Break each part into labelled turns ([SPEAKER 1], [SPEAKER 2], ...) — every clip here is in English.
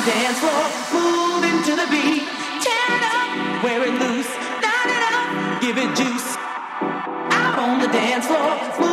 [SPEAKER 1] the dance floor, move into the beat. Tear it up, wear it loose, not it up, give it juice. Out on the dance floor,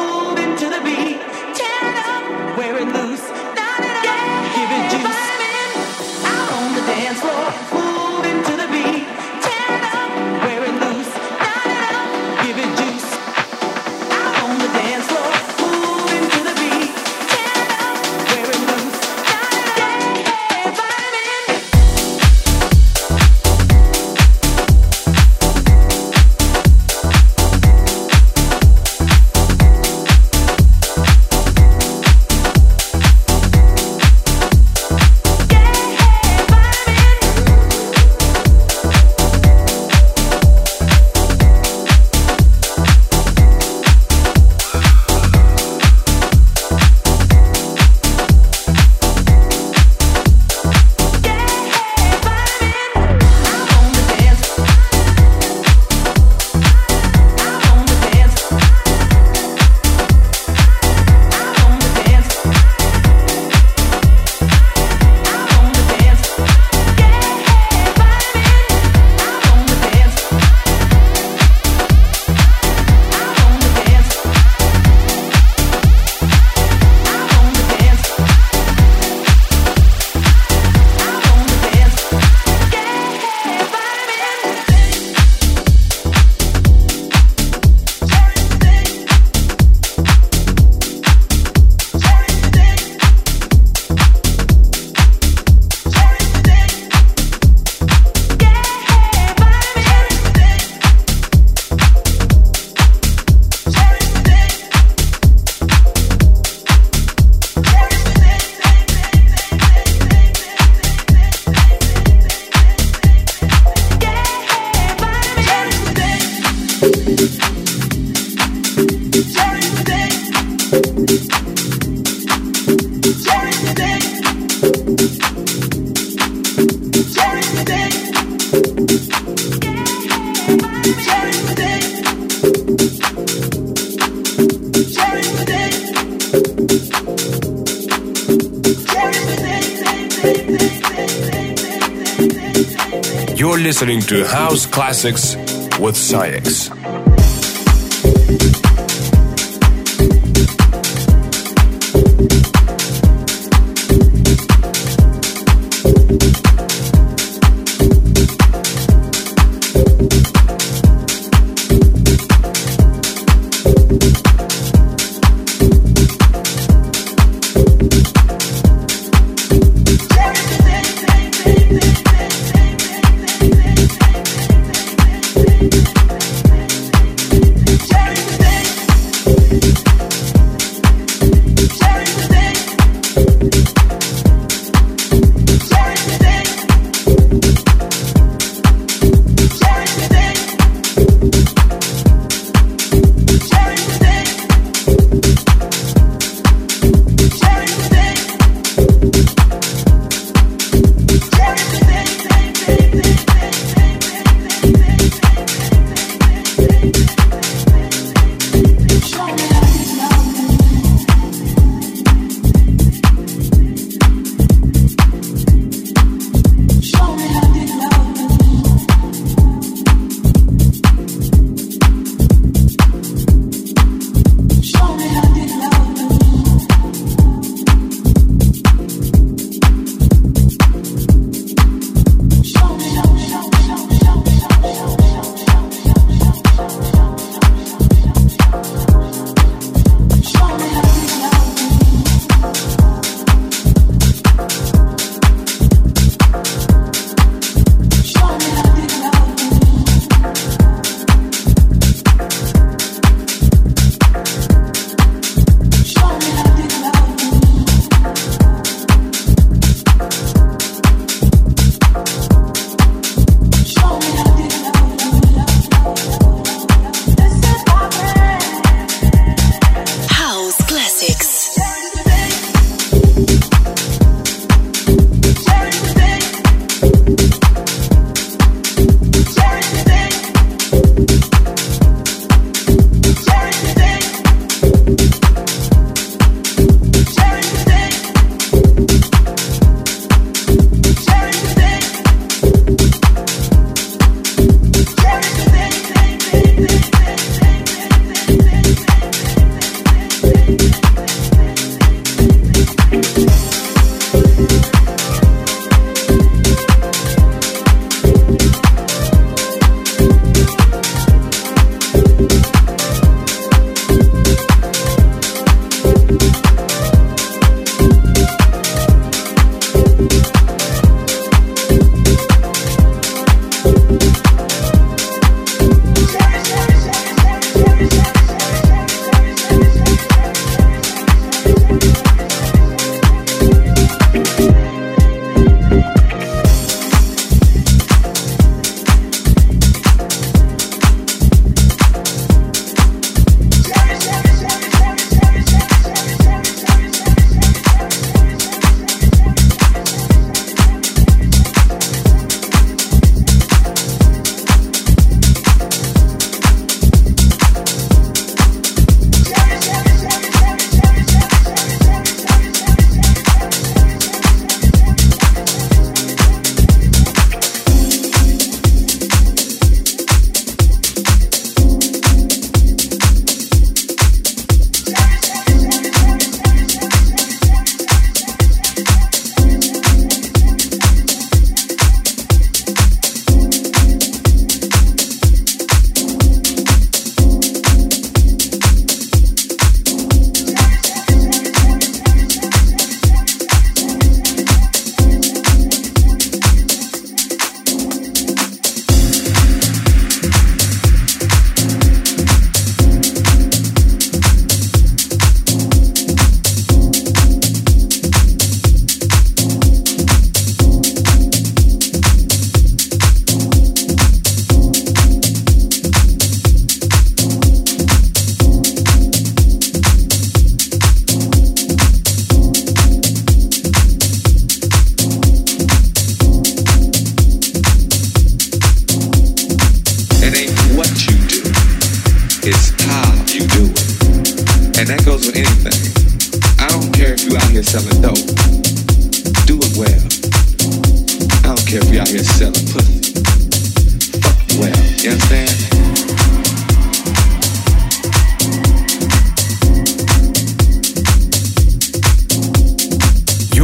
[SPEAKER 2] Classics with SAIX.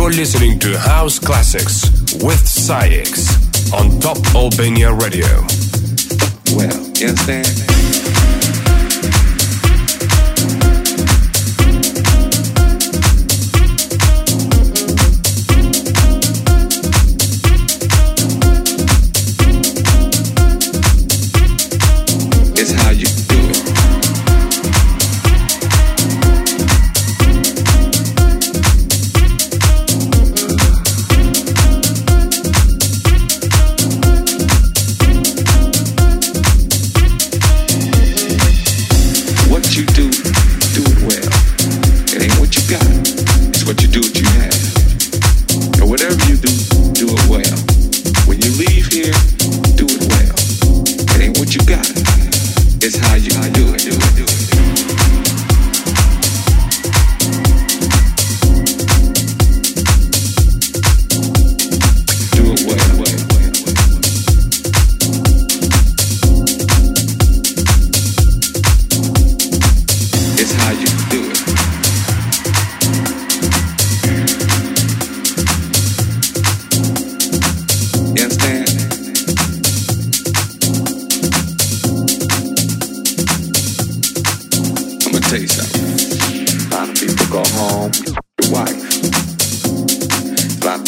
[SPEAKER 2] You're listening to House Classics with SAIX on Top Albania Radio.
[SPEAKER 3] Well, yes, there.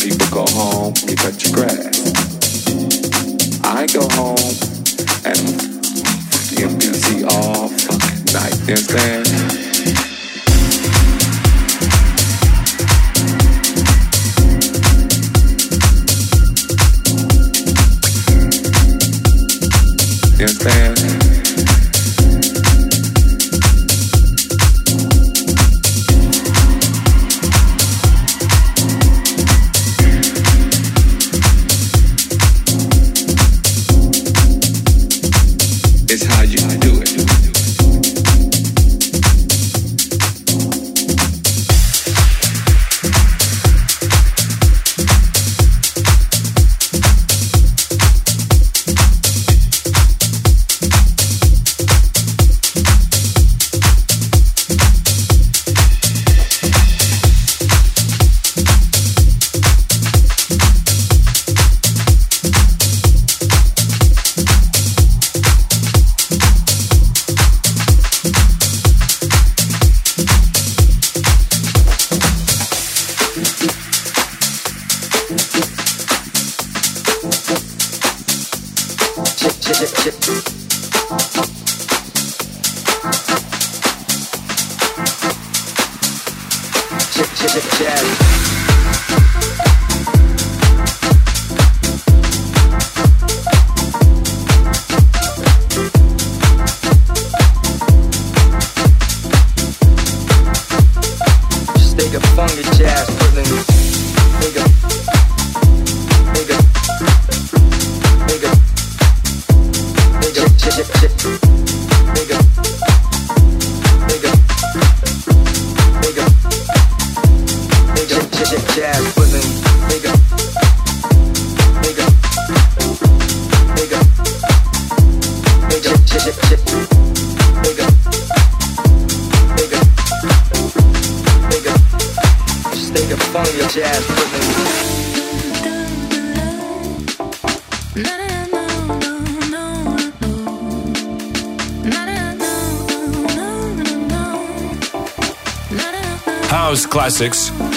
[SPEAKER 3] people go home, you cut your grass. I go home and fucking see all fucking night. You understand?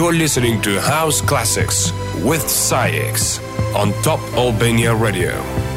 [SPEAKER 2] You're listening to House Classics with SAIX on Top Albania Radio.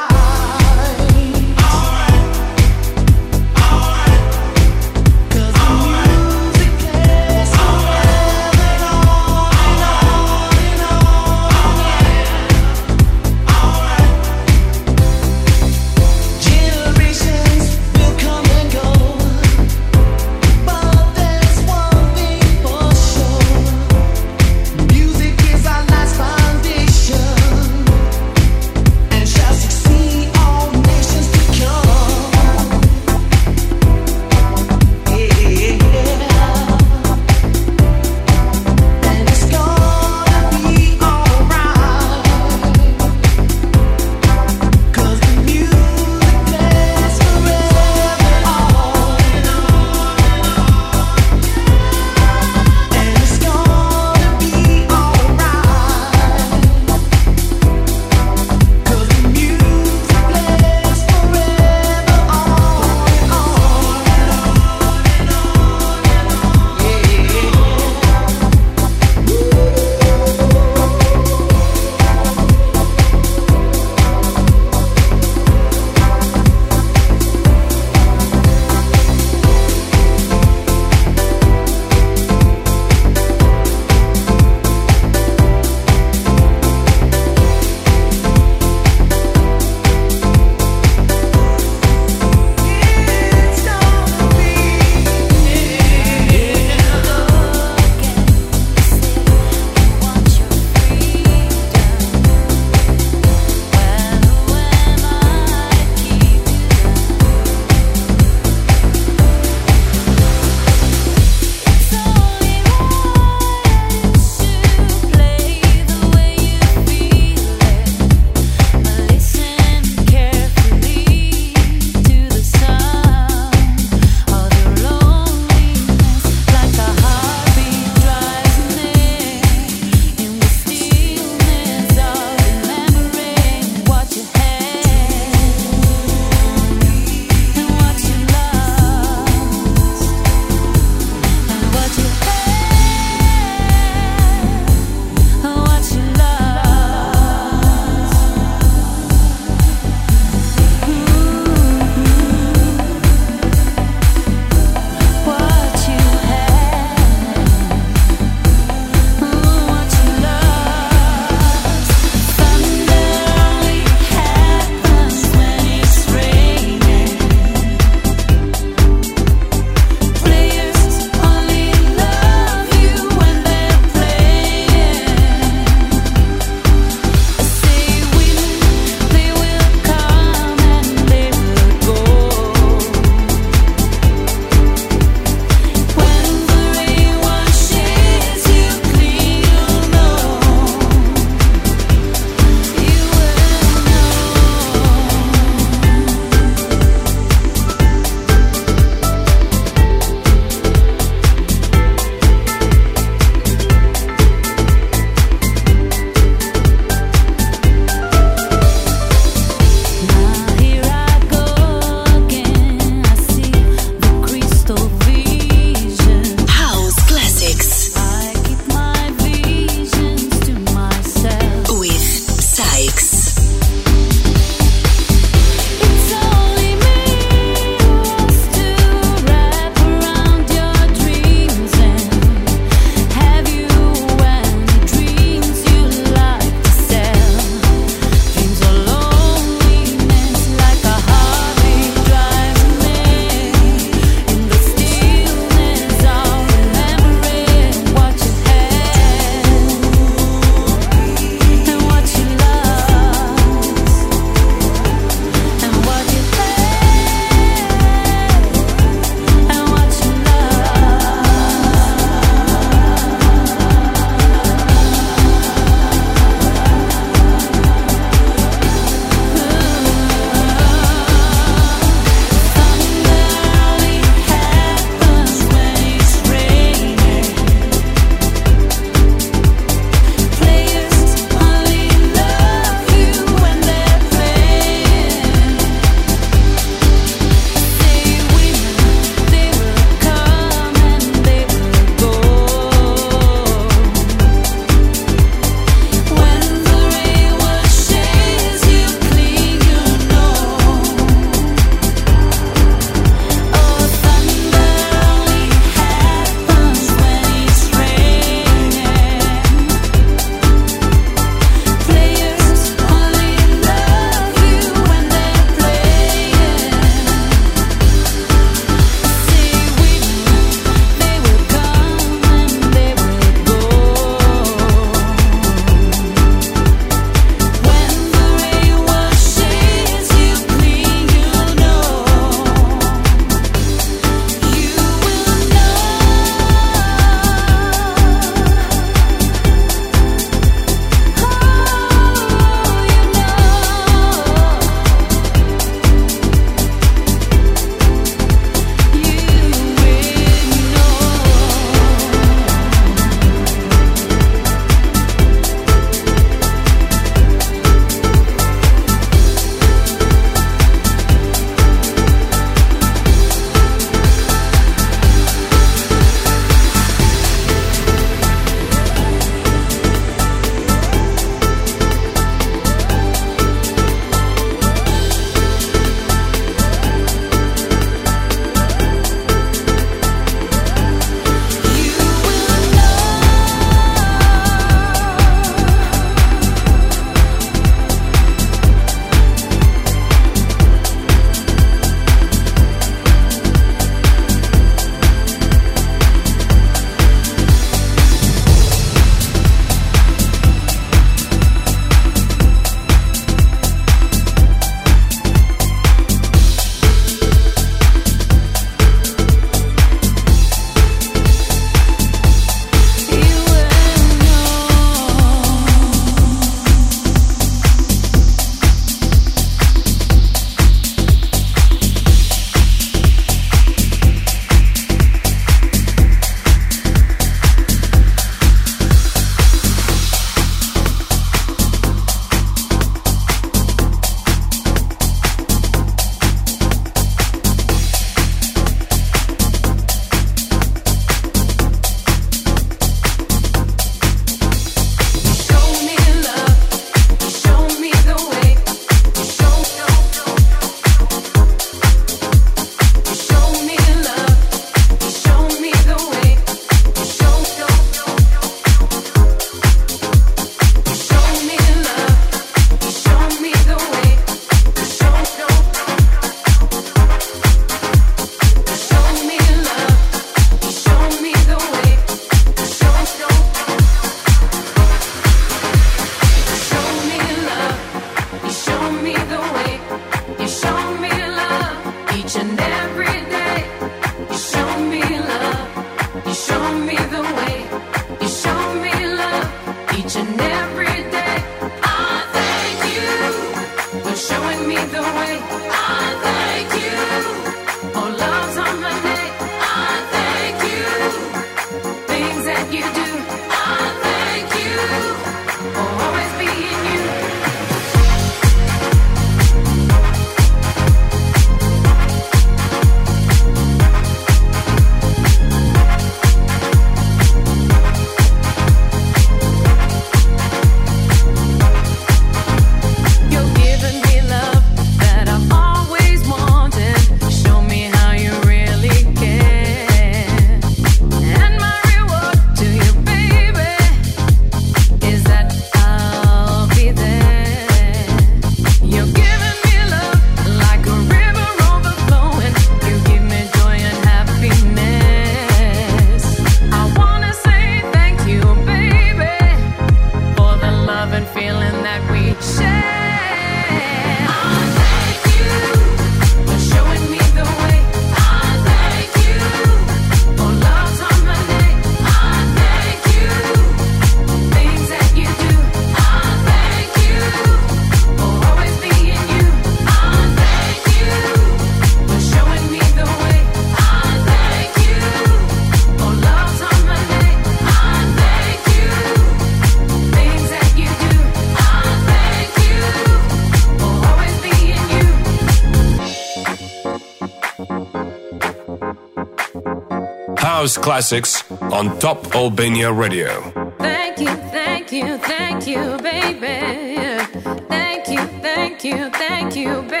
[SPEAKER 2] House Classics on Top Albania Radio.
[SPEAKER 4] Thank you, thank you, thank you, baby. Thank you, thank you, thank you, baby.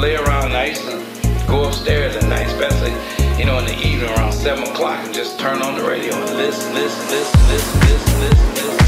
[SPEAKER 5] lay around nice and go upstairs at night, especially, you know, in the evening around 7 o'clock and just turn on the radio and listen, listen, listen, listen, listen, listen, listen.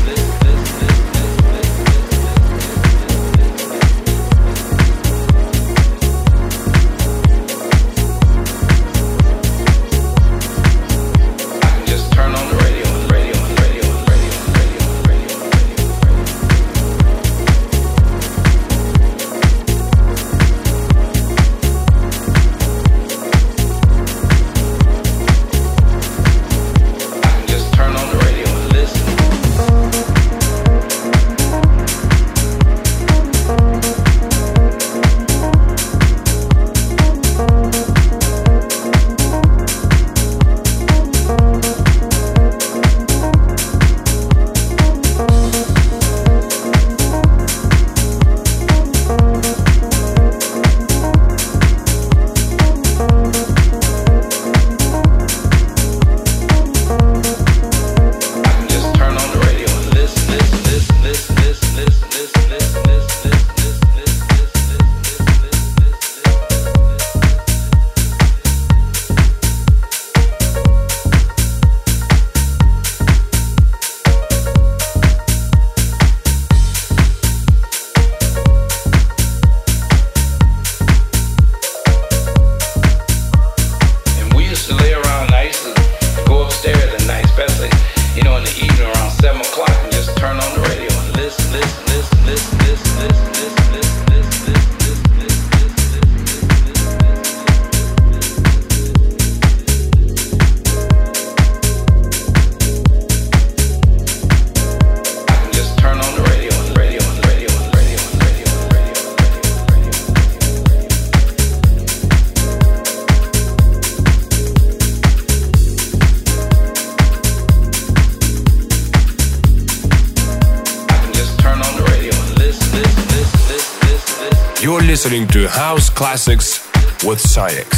[SPEAKER 2] House Classics with SAIX.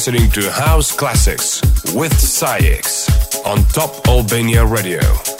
[SPEAKER 2] Listening to House Classics with SAIX on Top Albania Radio.